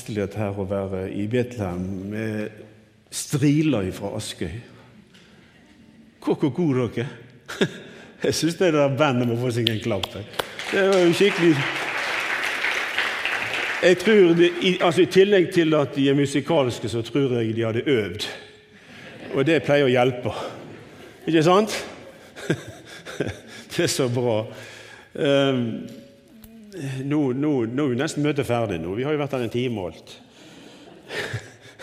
Festlig dette her å være i Betlehem med striler fra Askøy. Hvor, gode dere er! Jeg syns det der bandet må få seg en klapp. Det var jo skikkelig Jeg tror det, altså I tillegg til at de er musikalske, så tror jeg de hadde øvd. Og det pleier å hjelpe. Ikke sant? Det er så bra. Um, nå, nå, nå er vi nesten møtet ferdig. nå. Vi har jo vært her en time og alt.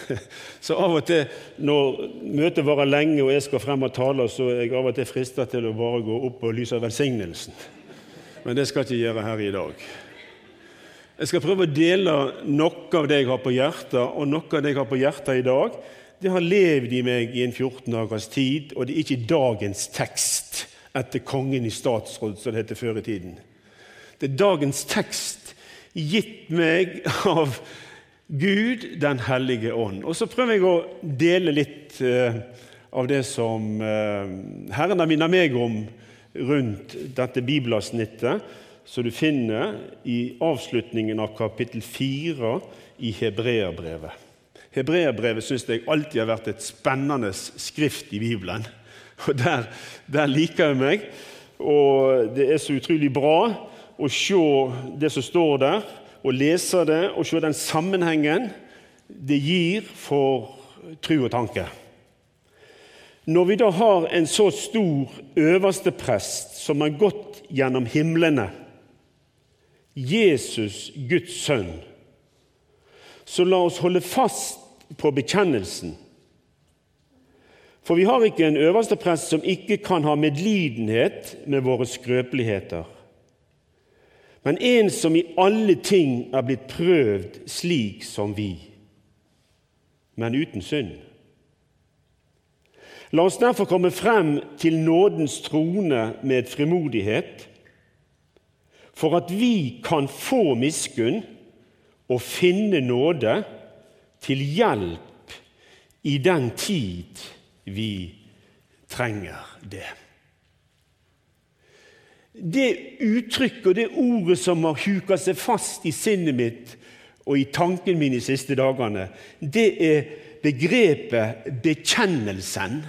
Så av og til når møtet varer lenge og jeg skal frem og tale, så er jeg av og til frista til å bare gå opp og lyse velsignelsen. Men det skal jeg ikke gjøre her i dag. Jeg skal prøve å dele noe av det jeg har på hjertet, og noe av det jeg har på hjertet i dag, det har levd i meg i en 14 dagers tid, og det er ikke dagens tekst etter Kongen i statsråd, som det heter før i tiden. Det er dagens tekst gitt meg av Gud den hellige ånd. Og Så prøver jeg å dele litt eh, av det som eh, Herren har minnet meg om rundt dette bibelavsnittet, som du finner i avslutningen av kapittel 4 i Hebreerbrevet. Hebreerbrevet syns jeg alltid har vært et spennende skrift i Bibelen. Og Der, der liker jeg meg. Og det er så utrolig bra å se det som står der, og lese det og se den sammenhengen det gir for tru og tanke. Når vi da har en så stor øverste prest som har gått gjennom himlene, Jesus, Guds sønn, så la oss holde fast på bekjennelsen. For vi har ikke en øverste prest som ikke kan ha medlidenhet med våre skrøpeligheter, men en som i alle ting er blitt prøvd slik som vi, men uten synd. La oss derfor komme frem til nådens trone med frimodighet, for at vi kan få miskunn og finne nåde til hjelp i den tid vi trenger det. Det uttrykket og det ordet som har huka seg fast i sinnet mitt og i tanken min de siste dagene, det er begrepet 'bekjennelsen'.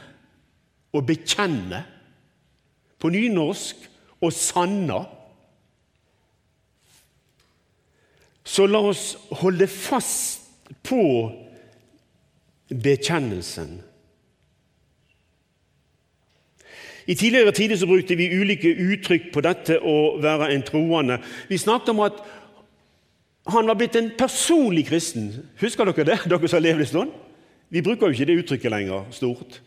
Å bekjenne. På nynorsk å sanna. Så la oss holde fast på bekjennelsen. I tidligere tider så brukte vi ulike uttrykk på dette å være en troende. Vi snakket om at han var blitt en personlig kristen. Husker dere det, dere som har levd en stund? Vi bruker jo ikke det uttrykket lenger stort.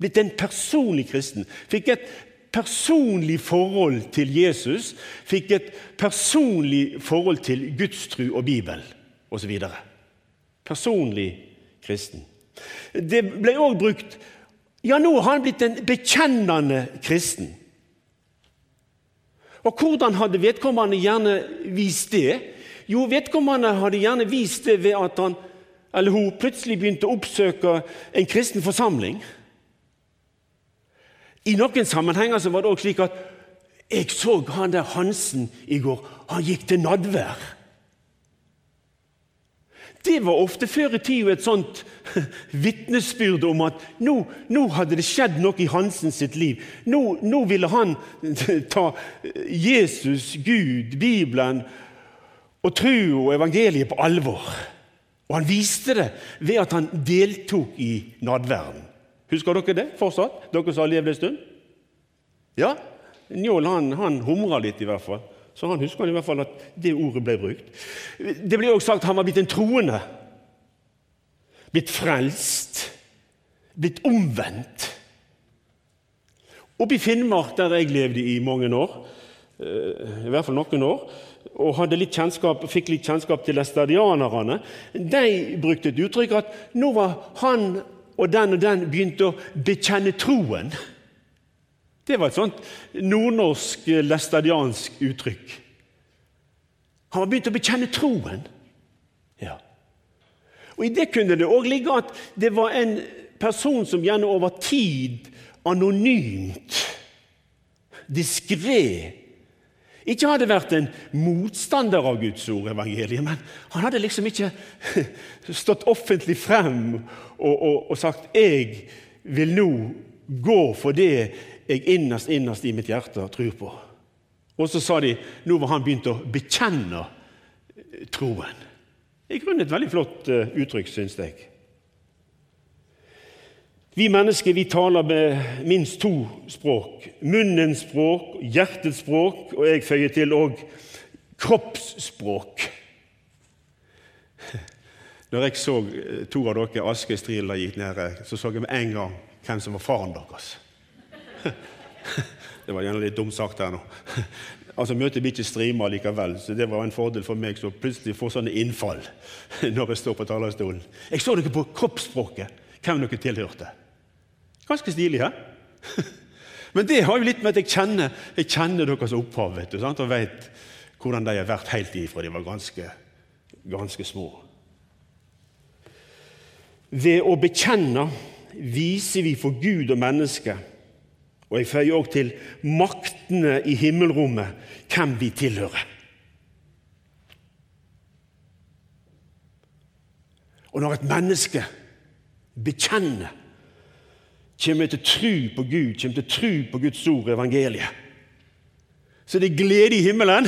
Blitt en personlig kristen. Fikk et personlig forhold til Jesus. Fikk et personlig forhold til gudstru og Bibel osv. Personlig kristen. Det ble òg brukt ja, nå har han blitt en bekjennende kristen. Og hvordan hadde vedkommende gjerne vist det? Jo, vedkommende hadde gjerne vist det ved at han eller hun plutselig begynte å oppsøke en kristen forsamling. I noen sammenhenger så var det også slik at jeg så han der Hansen i går. Han gikk til nadvær. Det var ofte før i tida et sånt vitnesbyrd om at nå, nå, hadde det skjedd noe i Hansen sitt liv. Nå, nå, ville han ta Jesus, Gud, Bibelen og tro og evangeliet på alvor. Og han viste det ved at han deltok i nadværen. Husker dere det fortsatt, dere som har levd en stund? Ja, Njål han, han humra litt, i hvert fall. Så han husker i hvert fall at det ordet ble brukt. Det ble også sagt at han var blitt en troende. Blitt frelst. Blitt omvendt. Oppe i Finnmark, der jeg levde i mange år, eh, i hvert fall noen år, og litt kjennskap, fikk litt kjennskap til læstadianerne, de brukte et uttrykk at nå var han og den og den begynt å bekjenne troen. Det var et sånt nordnorsk, læstadiansk uttrykk. Han var begynt å bekjenne troen. Ja. Og I det kunne det òg ligge at det var en person som gjerne over tid anonymt, diskré ikke hadde vært en motstander av Guds ord, evangeliet, men han hadde liksom ikke stått offentlig frem og, og, og sagt 'Jeg vil nå gå for det jeg innerst, innerst i mitt hjerte tror på'. Og så sa de nå var han begynt å bekjenne troen. I grunnen et veldig flott eh, uttrykk, syns jeg. Vi mennesker vi taler med minst to språk. Munnens språk, hjertets språk, og jeg føyer til òg kroppsspråk. Når jeg så eh, to av dere askestriler gikk nede, så så jeg med en gang hvem som var faren deres. Det var gjerne litt dumt sagt her nå. Altså, Møtet blir ikke streama likevel, så det var en fordel for meg som plutselig får sånne innfall når jeg står på talerstolen. Jeg så dere på kroppsspråket, hvem dere tilhørte. Ganske stilig, hæ? Men det har jo litt med at jeg kjenner, jeg kjenner deres opphav vet du, sant? og vet hvordan de har vært helt ifra de var ganske, ganske små. Ved å bekjenne viser vi for Gud og mennesket, og jeg føyer òg til maktene i himmelrommet, hvem vi tilhører. Og når et menneske bekjenner kommer til tru på Gud, kommer til tru på Guds ord, evangeliet. Så det er glede i himmelen,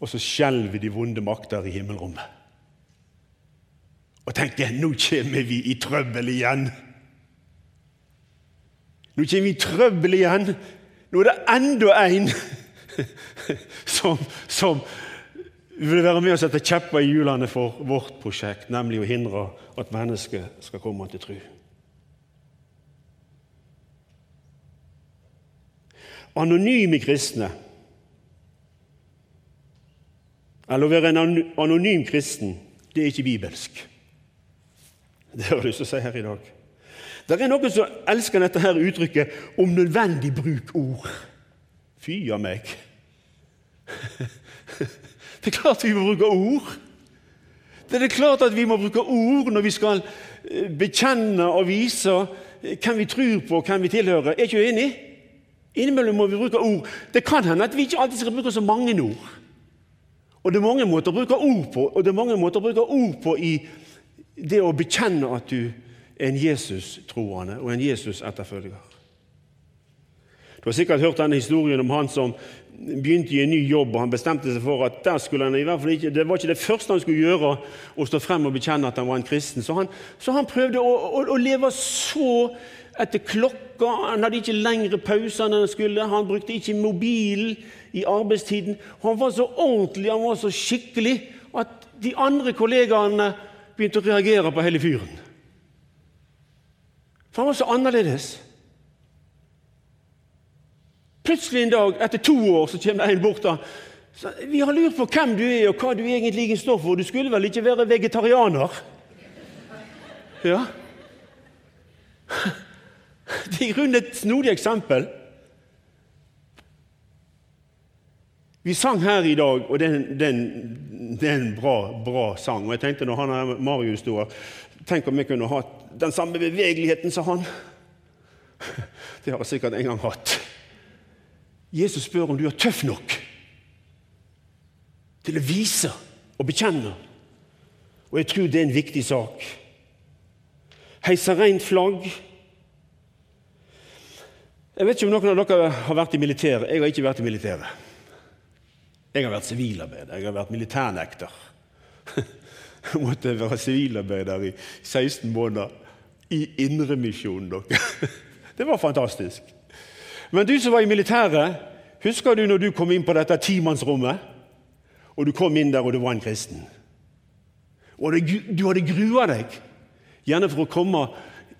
og så skjelver de vonde makter i himmelrommet. Og tenker nå kommer vi i trøbbel igjen. Nå kommer vi i trøbbel igjen. Nå er det enda en som, som vil være med og sette kjepper i hjulene for vårt prosjekt, nemlig å hindre at mennesket skal komme til tro. anonyme kristne. Eller å være en anonym kristen, det er ikke bibelsk. Det har jeg lyst til å si her i dag. Det er noen som elsker dette her uttrykket 'om nødvendig bruk ord'. Fy av meg. Det er klart vi må bruke ord. Det er klart at vi må bruke ord når vi skal eh, bekjenne og vise hvem vi tror på, hvem vi tilhører. Er ikke du enig? Innimellom må vi bruke ord. Det kan hende at vi ikke alltid skal bruke så mange ord. Og det er mange måter å bruke ord på, og det er mange måter å bruke ord på i det å bekjenne at du en Jesus-troende og en Jesus-etterfølger. Du har sikkert hørt denne historien om han som begynte i en ny jobb, og han bestemte seg for at ikke, det var ikke det første han skulle gjøre, å stå frem og bekjenne at han var en kristen. Så han, så han prøvde å, å, å leve så etter klokka. Han hadde ikke lengre pauser enn han skulle. Han brukte ikke mobilen i arbeidstiden. Han var så ordentlig, han var så skikkelig at de andre kollegaene begynte å reagere på hele fyren. For han var så annerledes. Plutselig en dag, etter to år, så kommer en bort og Vi har lurt på hvem du er, og hva du egentlig står for. Du skulle vel ikke være vegetarianer? Ja. Det er i grunnen et snodig eksempel. Vi sang her i dag, og det er en, bra, bra, sang. Og jeg tenkte når han er Marius sto her, Tenk om jeg kunne hatt den samme bevegeligheten som han. Det har jeg sikkert en gang hatt. Jesus spør om du er tøff nok til å vise og bekjenne. Og jeg tror det er en viktig sak. Heise rent flagg jeg vet ikke om noen av dere har vært i militæret. Jeg har ikke vært i militæret. Jeg har vært sivilarbeider. Jeg har vært militærnekter. Jeg måtte være sivilarbeider i 16 måneder i Indremisjonen, dere. Det var fantastisk. Men du som var i militæret, husker du når du kom inn på dette timannsrommet? Og du kom inn der, og du var en kristen. Og du hadde grua deg, gjerne for å komme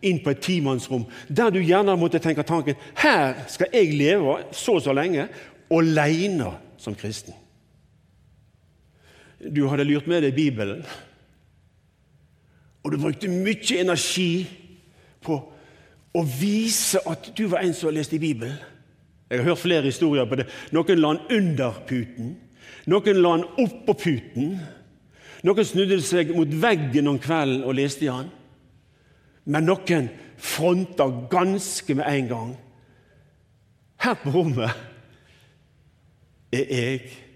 inn på et timannsrom der du gjerne måtte tenke tanken her skal jeg leve så og så lenge alene som kristen. Du hadde lurt med deg Bibelen, og du brukte mye energi på å vise at du var en som leste Bibelen. Jeg har hørt flere historier på det. Noen la den under puten. Noen la den oppå puten. Noen snudde seg mot veggen om kvelden og leste i han. Men noen fronta ganske med en gang. Her på rommet er jeg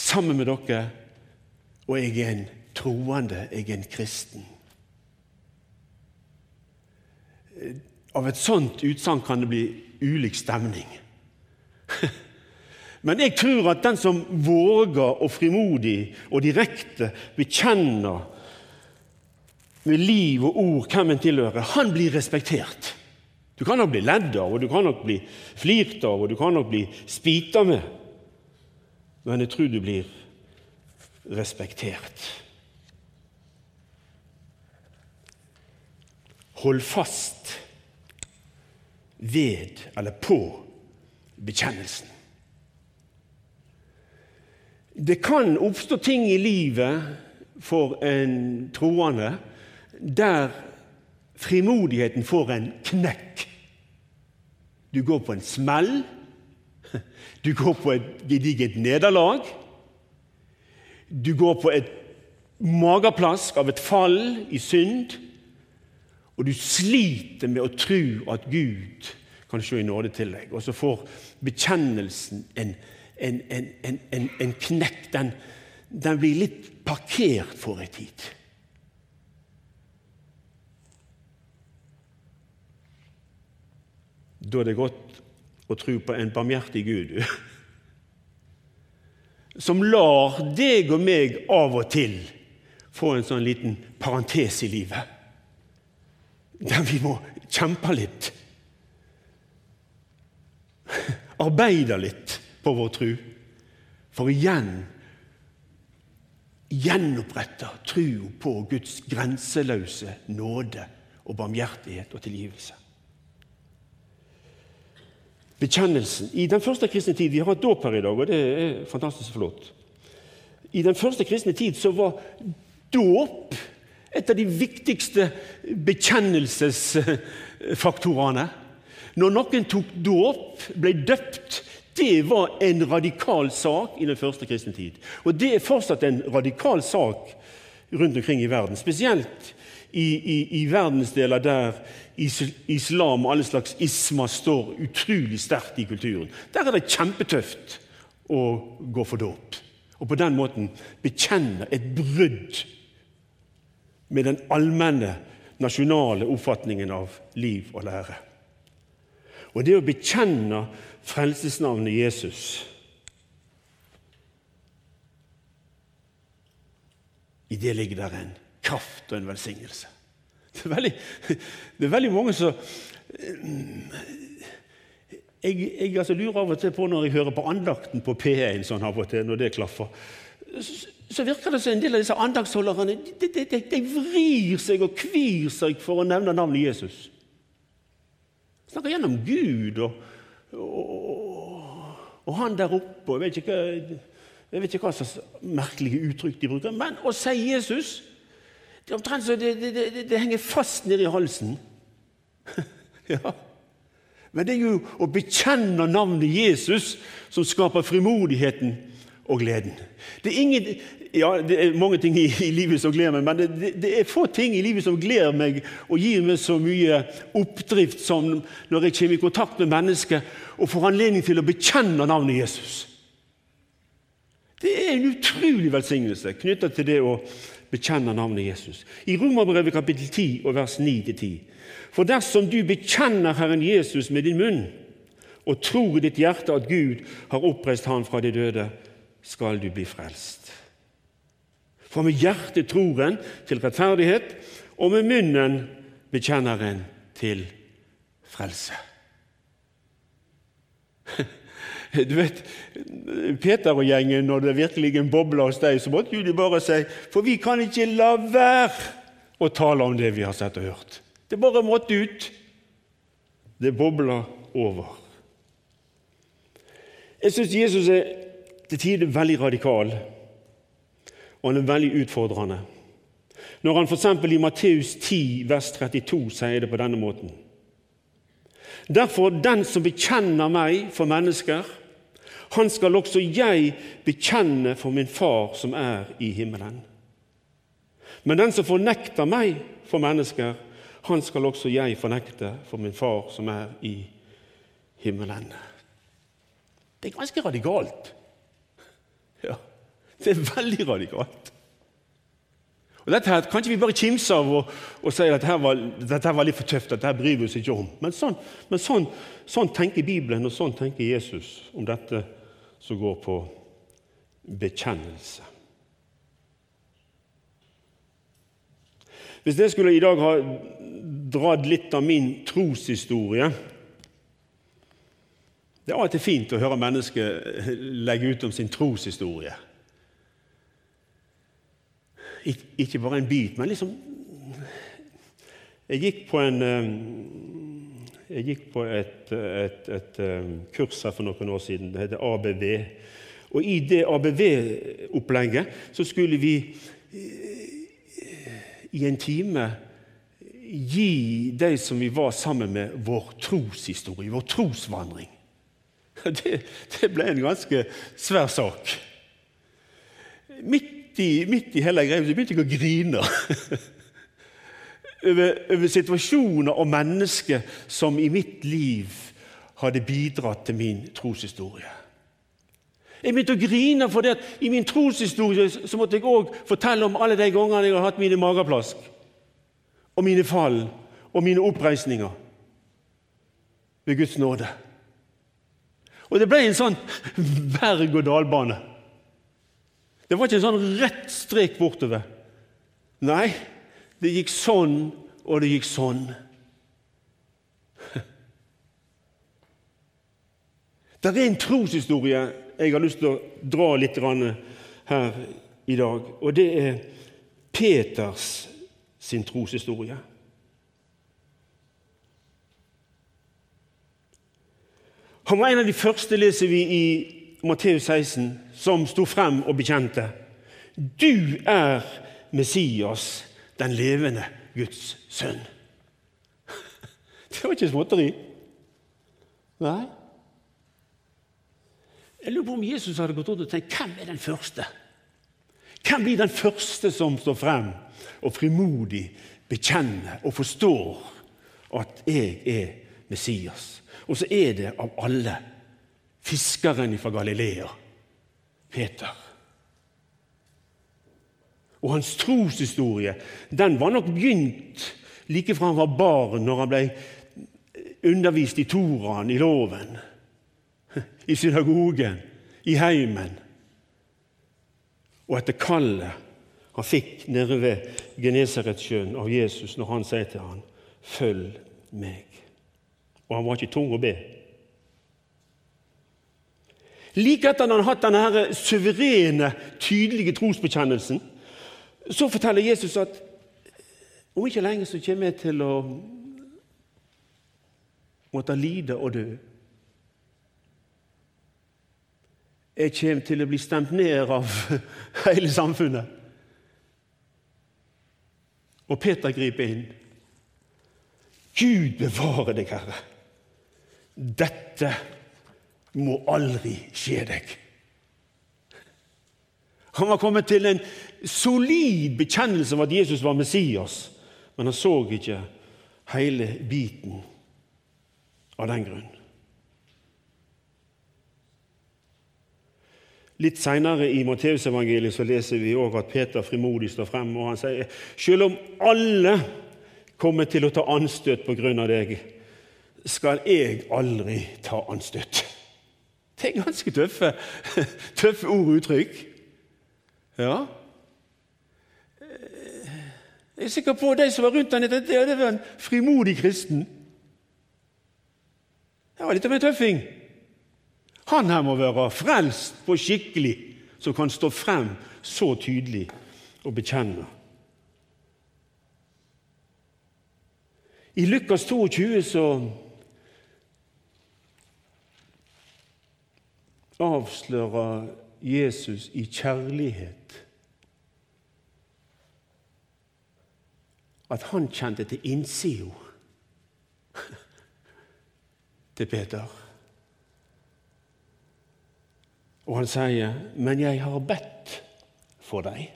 sammen med dere, og jeg er en troende, jeg er en kristen. Av et sånt utsagn kan det bli ulik stemning. Men jeg tror at den som våger og frimodig og direkte bekjenner med liv og ord hvem en tilhører, han blir respektert. Du kan nok bli ledd av, og du kan nok bli flirt av, og du kan nok bli spita med. Men jeg tror du blir respektert. Hold fast ved eller på bekjennelsen. Det kan oppstå ting i livet for en troende der frimodigheten får en knekk. Du går på en smell. Du går på et gedigent nederlag. Du går på et mageplask av et fall i synd. Og du sliter med å tro at Gud kan se i nåde til deg. Og så får bekjennelsen en, en, en, en knekk. Den, den blir litt parkert for en tid. Da er det godt å tro på en barmhjertig Gud som lar deg og meg av og til få en sånn liten parentes i livet. Der vi må kjempe litt. Arbeide litt på vår tro. For igjen gjenopprette troa på Guds grenseløse nåde og barmhjertighet og tilgivelse bekjennelsen. I den første kristne tid Vi har et dåp her i dag, og det er fantastisk flott. I den første kristne tid så var dåp et av de viktigste bekjennelsesfaktorene. Når noen tok dåp, ble døpt, det var en radikal sak i den første kristne tid. Og det er fortsatt en radikal sak rundt omkring i verden. Spesielt i, i, i verdensdeler der islam og alle slags isma står utrolig sterkt i kulturen. Der er det kjempetøft å gå for dåp. Og på den måten bekjenne et brudd med den allmenne nasjonale oppfatningen av liv og lære. Og det å bekjenne frelsesnavnet Jesus I det ligger der en kraft og en velsignelse. Det er veldig, det er veldig mange som jeg, jeg altså lurer av og til på når jeg hører på andakten på P1 sånn av og til, når det klaffer, så, virker det som en del av disse andaktsholderne de, de, de, de, vrir seg og kvir seg for å nevne navnet Jesus. Snakker gjennom Gud og, og, og han der oppe og jeg jeg vet ikke hva slags merkelige uttrykk de bruker. Men å si Jesus det er omtrent så det, det, det, det henger fast nedi halsen. ja. Men det er jo å bekjenne navnet Jesus som skaper frimodigheten og gleden. Det er, ingen, ja, det er mange ting i, i livet som gleder meg, men det, det, er få ting i livet som gleder meg og gir meg så mye oppdrift som når jeg kommer i kontakt med mennesker og får anledning til å bekjenne navnet Jesus. Det er en utrolig velsignelse knyttet til det å bekjenner navnet Jesus. I Romerbrevet kapittel 10 og vers 9-10. For dersom du bekjenner Herren Jesus med din munn og tror i ditt hjerte at Gud har oppreist ham fra de døde, skal du bli frelst. For med hjertet tror en til rettferdighet, og med munnen bekjenner en til frelse. Du vet, Peter og gjengen, når det virkelig bobla hos deg, så måtte de bare si For vi kan ikke la være å tale om det vi har sett og hørt. Det bare måtte ut. Det bobla over. Jeg syns Jesus er til tider veldig radikal og han er veldig utfordrende. Når han f.eks. i Matteus 10, vers 32 sier det på denne måten. Derfor, den som bekjenner meg for mennesker, han skal også jeg bekjenne for min far som er i himmelen. Men den som fornekter meg for mennesker, han skal også jeg fornekte for min far som er i himmelen. Det er ganske radikalt. Ja, det er veldig radikalt. Og dette her, Kan ikke vi bare kimse av og, og si at dette var, dette litt for tøft, dette bryr vi oss ikke om? Men, sånn, men sånn, sånn, tenker Bibelen, og sånn tenker Jesus om dette som går på bekjennelse. Hvis jeg skulle i dag ha dratt litt av min troshistorie Det er til fint å høre mennesker legge ut om sin troshistorie. Ikke bare en bit, men liksom Jeg gikk på, en, eh, jeg gikk på et, et, et, eh, kurs her for noen år siden. Det heter ABV. Og I det ABV-opplegget så skulle vi eh, i en time gi de som vi var sammen med, vår troshistorie, vår trosvandring. Det, det ble en ganske svær sak. Midt i, midt i hele greia begynte jeg å grine. over, over situasjoner og mennesker som i mitt liv hadde bidratt til min troshistorie. Jeg begynte å grine fordi at i min troshistorie så måtte jeg òg fortelle om alle de gangene jeg har hatt mine mageplask, og mine fall og mine oppreisninger ved Guds nåde. Og det ble en sånn berg-og-dal-bane. Det var ikke en sånn rett strek bortover. Nei, det gikk sånn, og det gikk sånn. Det er en troshistorie jeg har lyst til å dra litt her i dag, og det er Peters sin troshistorie. Han var en av de første, leser vi i Matteus 16, som sto frem og bekjente. Du er Messias, den levende Guds sønn. Det var ikke småtteri. Nei. Jeg lurer på om Jesus hadde gått rundt og tenkt hvem er den første? Hvem blir den første som står frem og frimodig bekjenner og forstår at jeg er Messias? Og så er det av alle fiskeren fra Galilea, Peter. Og hans troshistorie den var nok begynt like fra han var barn, når han ble undervist i Toraen, i loven, i synagogen, i heimen. Og etter kallet han fikk nede ved Genesaretsjøen av Jesus når han sier til ham, 'Følg meg'. Og han var ikke tung å be. Like etter at han har hatt denne suverene, tydelige trosbekjennelsen, så forteller Jesus at om ikke lenge så kommer jeg til å måtte lide og dø. Jeg kommer til å bli stemt ned av hele samfunnet. Og Peter griper inn. Gud bevare deg, Herre. Dette må aldri skje deg. Han var kommet til en solid bekjennelse av at Jesus var Messias, men han så ikke hele biten av den grunn. Litt seinere i Matteusevangeliet leser vi også at Peter frimodig står frem og han sier selv om alle kommer til å ta anstøt på grunn av deg, skal jeg aldri ta anstøt. Det er ganske tøffe, tøffe ord og uttrykk. Ja. Jeg er sikker på at de som var rundt han, det var en frimodig kristen. Det var litt av en tøffing. Han her må være frelst på skikkelig, som kan stå frem så tydelig og bekjenne. I Lukas 22 så avslører Jesus i kjærlighet at han kjente til innsida til Peter. Og han sier, 'Men jeg har bedt for deg'.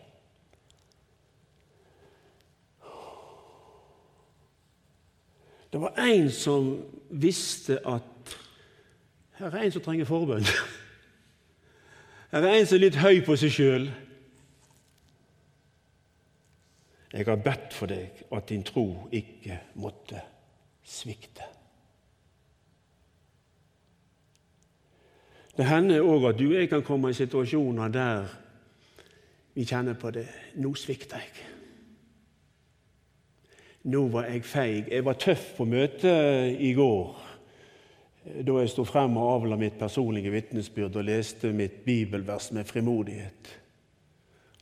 Det var en som visste at her er en som trenger forbønn. Her er en som er litt høy på seg sjøl. Jeg har bedt for deg at din tro ikke måtte svikte. Det hender òg at du og jeg kan komme i situasjoner der vi kjenner på det. Nå svikter jeg. Nå var jeg feig. Jeg var tøff på møtet i går da jeg sto frem og avla mitt personlige vitnesbyrd og leste mitt bibelvers med frimodighet.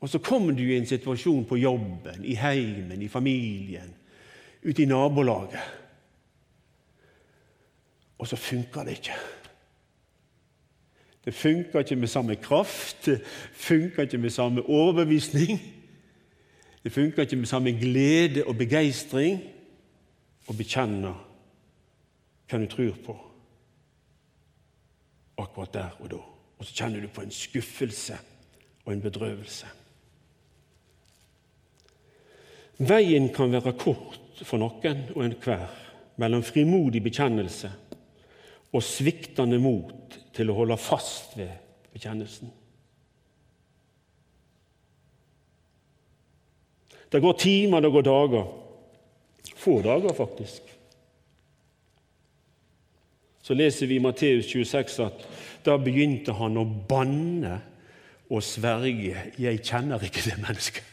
Og så kommer du i en situasjon på jobben, i heimen, i familien, ute i nabolaget. Og så funker det ikke. Det funker ikke med samme kraft, det funker ikke med samme overbevisning. Det funker ikke med samme glede og begeistring å bekjenne hva du tror på akkurat der og da. Og så kjenner du på en skuffelse og en bedrøvelse. Veien kan være kort for noen og enhver mellom frimodig bekjennelse og sviktende mot til å holde fast ved bekjennelsen. Det går timer, det går dager. Få dager, faktisk. Så leser vi i Matteus 26 at da begynte han å banne og sverge 'Jeg kjenner ikke det mennesket'.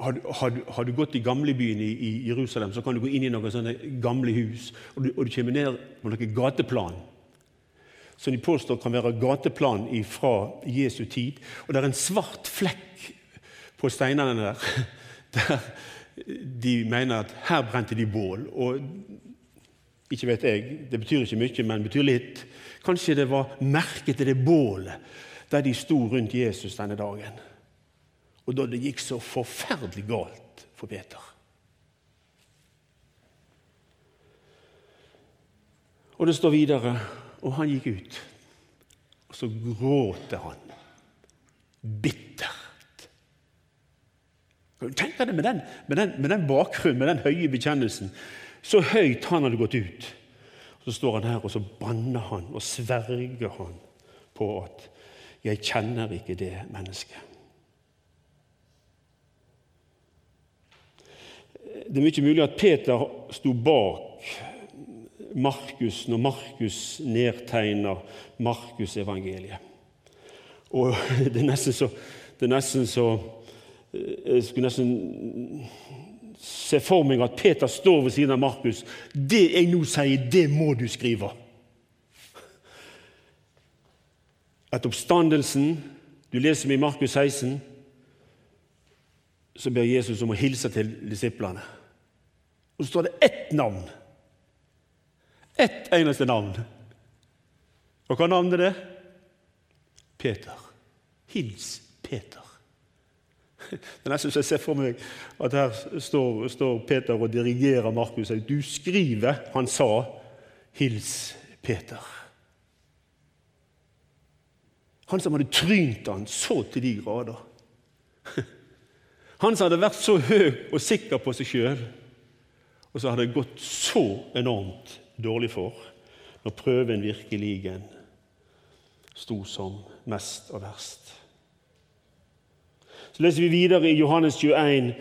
Har du, har, du, har du, gått i gamlebyen i, i, Jerusalem, så kan du gå inn i noen sånne gamle hus, og du, og du kommer ned på noen gateplan som de påstår kan være gateplan fra Jesu tid. Og det er en svart flekk på steinene der, der de mener at her brente de bål. Og ikke vet jeg, det betyr ikke mye, men betyr litt. Kanskje det var merket til det bålet der de sto rundt Jesus denne dagen. Og da det gikk så forferdelig galt for Peter. Og det står videre og han gikk ut, og så gråter han bittert. Kan du tenke deg med den, med, den, med den bakgrunnen, med den høye bekjennelsen? Så høyt han hadde gått ut. Så står han her, og så banner han og sverger han på at 'jeg kjenner ikke det mennesket'. Det er mye mulig at Peter sto bak Markus når Markus nedtegner Markusevangeliet. Og det er nesten så, det er nesten så eh, Jeg skulle nesten se for meg at Peter står ved siden av Markus. Det jeg nå sier, det må du skrive. At oppstandelsen Du leser med Markus 16, så ber Jesus om å hilse til disiplene. Og så står det ett navn. Ett eneste navn. Og hva navn er det? Peter. Hils Peter. Det er nesten så jeg ser for meg at her står, står Peter og dirigerer Markus. Du skriver Han sa 'Hils Peter'. Han som hadde trynt han så til de grader. Han som hadde vært så høy og sikker på seg sjøl, og så hadde det gått så enormt dårlig for når prøven virkelig sto som mest og verst. Så leser vi videre i Johannes 21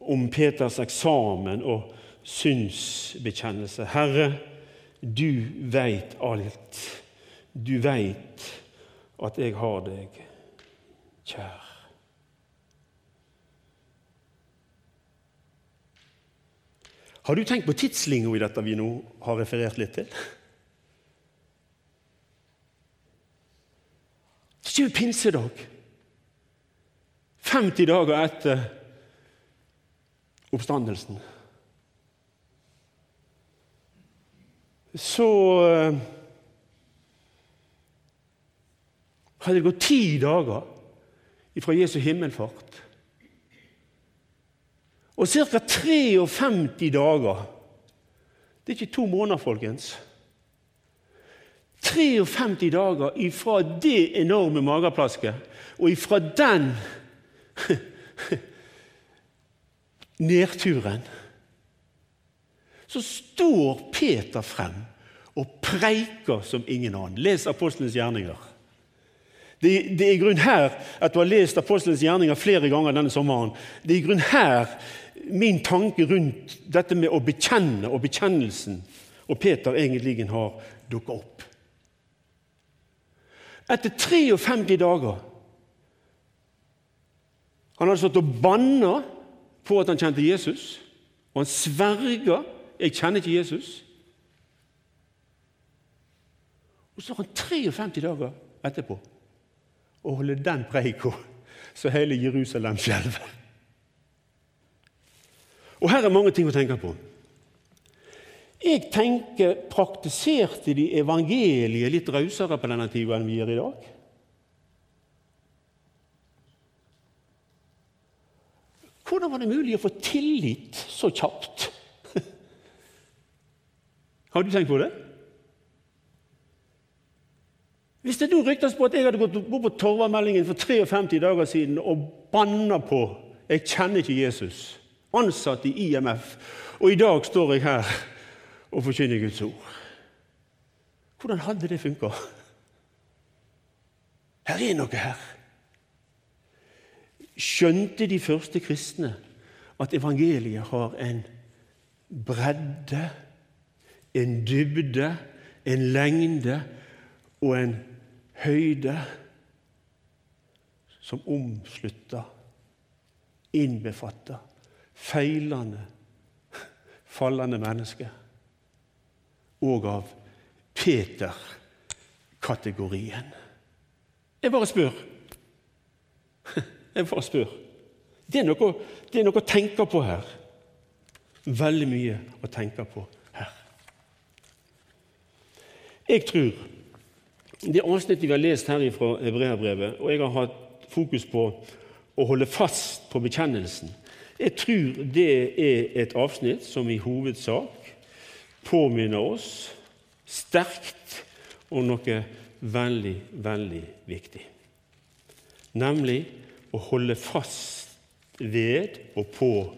om Peters eksamen og synsbekjennelse. Herre, du veit alt. Du veit at jeg har deg kjær. Har du tenkt på tidslinja i dette vi nå har referert litt til? Det er ikke pinsedag. 50 dager etter oppstandelsen. Så uh, hadde det gått ti dager fra Jesu himmelfart. Og ca. 53 dager Det er ikke to måneder, folkens. 53 dager ifra det enorme mageplasket og ifra den nedturen så står Peter frem og preiker som ingen annen. Les apostelens gjerninger. Det, det er i grunn her at du har lest apostelens gjerninger flere ganger denne sommeren. Det er i grunn her min tanke rundt dette med å bekjenne og bekjennelsen og Peter egentlig har dukket opp. Etter 53 dager Han hadde stått og banna på at han kjente Jesus, og han sverga 'Jeg kjenner ikke Jesus'. Og så har han 53 dager etterpå å holde den preika så hele Jerusalem skjelver. Og her er mange ting å tenke på. Jeg tenker, Praktiserte de evangeliet litt rausere på denne tida enn vi gjør i dag? Hvordan var det mulig å få tillit så kjapt? Har du tenkt på det? Hvis det nå ryktes på at jeg hadde gått bort på Torvameldingen for 53 dager siden og banna på 'Jeg kjenner ikke Jesus', ansatt i IMF, og i dag står jeg her og forkynner Guds ord Hvordan hadde det funka? Her er noe her. Skjønte de første kristne at evangeliet har en bredde, en dybde, en lengde og en høyde som omslutter, innbefatter feilende, fallende menneske. Og av Peter-kategorien. Jeg bare spør. Jeg bare spør. Det er, noe, det er noe å tenke på her. Veldig mye å tenke på her. Jeg tror det avsnittet vi har lest her fra Hebreabrevet, og jeg har hatt fokus på å holde fast på bekjennelsen Jeg tror det er et avsnitt som i hovedsak påminner oss sterkt om noe veldig, veldig viktig. Nemlig å holde fast ved og på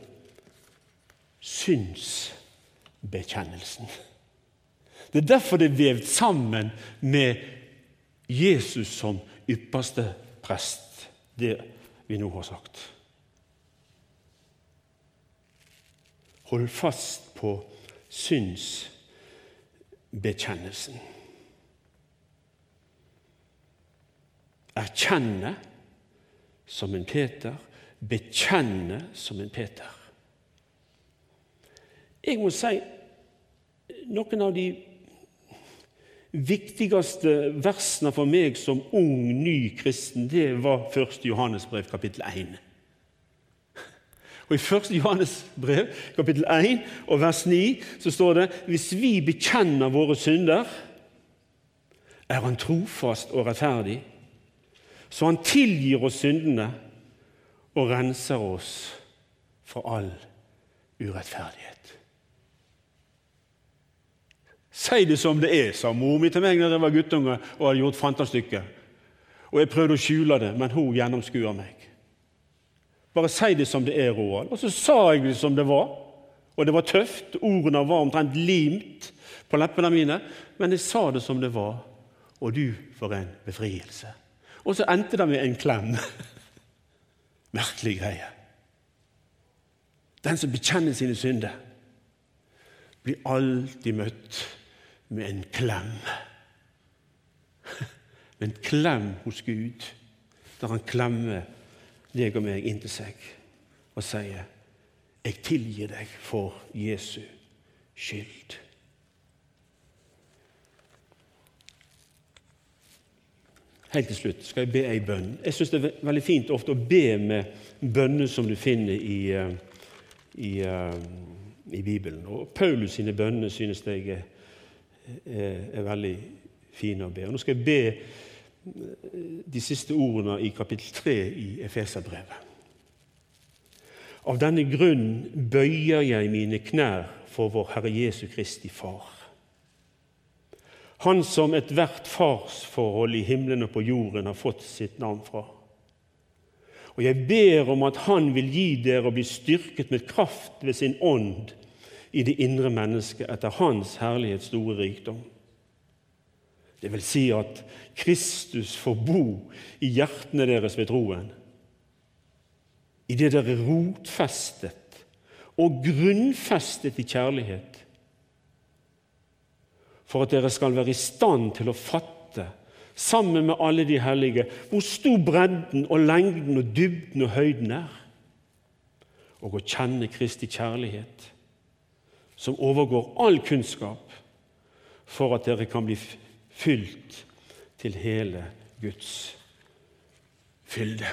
synsbekjennelsen. Det er derfor det er vevd sammen med Jesus som ypperste prest, det vi nå har sagt. Hold fast på synsbekjennelsen. Erkjenne som en Peter, bekjenne som en Peter. Jeg må si noen av de viktigste versene for meg som ung, ny kristen, det var 1. Johannesbrev, kapittel 1. Og I 1. Johannes brev, kapittel 1 og vers 9, så står det hvis vi bekjenner våre synder, er Han trofast og rettferdig, så Han tilgir oss syndene og renser oss for all urettferdighet. Si det som det er, sa mor mi til meg da jeg var guttunge og hadde gjort fantastykket. Og jeg prøvde å skjule det, men hun gjennomskuer meg. Bare si det som det er, Roald. Og så sa jeg det som det var. Og det var tøft. Ordene var omtrent limt på leppene mine. Men jeg sa det som det var. Og du, for en befrielse. Og så endte det med en klem. Merkelig greie. Den som bekjenner sine synder, blir alltid møtt med en klem. Med en klem hos Gud, der han klemmer deg og meg inntil seg og sier 'Jeg tilgir deg for Jesu skyld'. Helt til slutt skal jeg be ei bønn. Jeg syns det er veldig fint ofte å be med bønner som du finner i, eh, i, eh, i Bibelen. Og Paulus sine bønner synes jeg er, er, er, veldig fine å be. Og Nå skal jeg be de siste ordene i kapittel 3 i Efeserbrevet. Av denne grunn bøyer jeg mine knær for vår Herre Jesu Kristi Far. Han som ethvert farsforhold i himmelen og på jorden har fått sitt navn fra. Og jeg ber om at Han vil gi dere å bli styrket med kraft ved sin ånd i det indre mennesket etter Hans herlighets store rikdom. Det vil si at Kristus får bo i hjertene deres ved troen. Idet dere er rotfestet og grunnfestet i kjærlighet, for at dere skal være i stand til å fatte, sammen med alle de hellige, hvor stor bredden og lengden og dybden og høyden er, og å kjenne Kristi kjærlighet, som overgår all kunnskap, for at dere kan bli fylt til hele Guds fylde.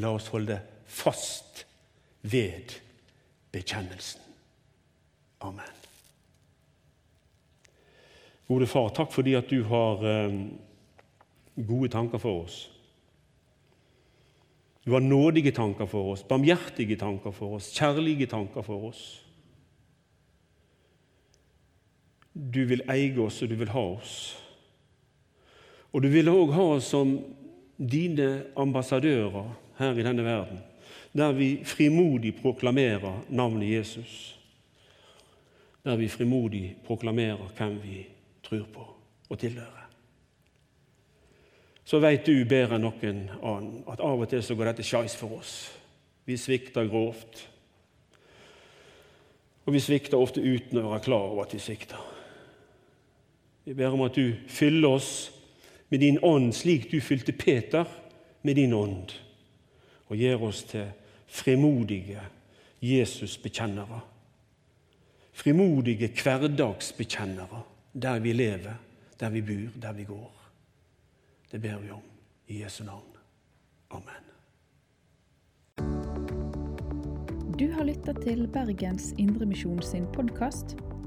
La oss holde fast ved bekjennelsen. Amen. Gode Far, takk fordi at du har eh, gode tanker for oss. Du har nådige tanker for oss, barmhjertige tanker for oss, kjærlige tanker for oss. Du vil eie oss, og du vil ha oss. Og du vil òg ha oss som dine ambassadører her i denne verden, der vi frimodig proklamerer navnet Jesus. Der vi frimodig proklamerer hvem vi tror på og tilhører. Så veit du bedre enn noen annen at av og til så går dette skeis for oss. Vi svikter grovt. Og vi svikter ofte uten å være klar over at vi svikter. Vi ber om at du fyller oss med din ånd, slik du fylte Peter med din ånd, og gjør oss til frimodige Jesus-bekjennere. Frimodige hverdagsbekjennere der vi lever, der vi bor, der vi går. Det ber vi om i Jesu navn. Amen. Du har lytta til Bergens Indremisjon sin podkast.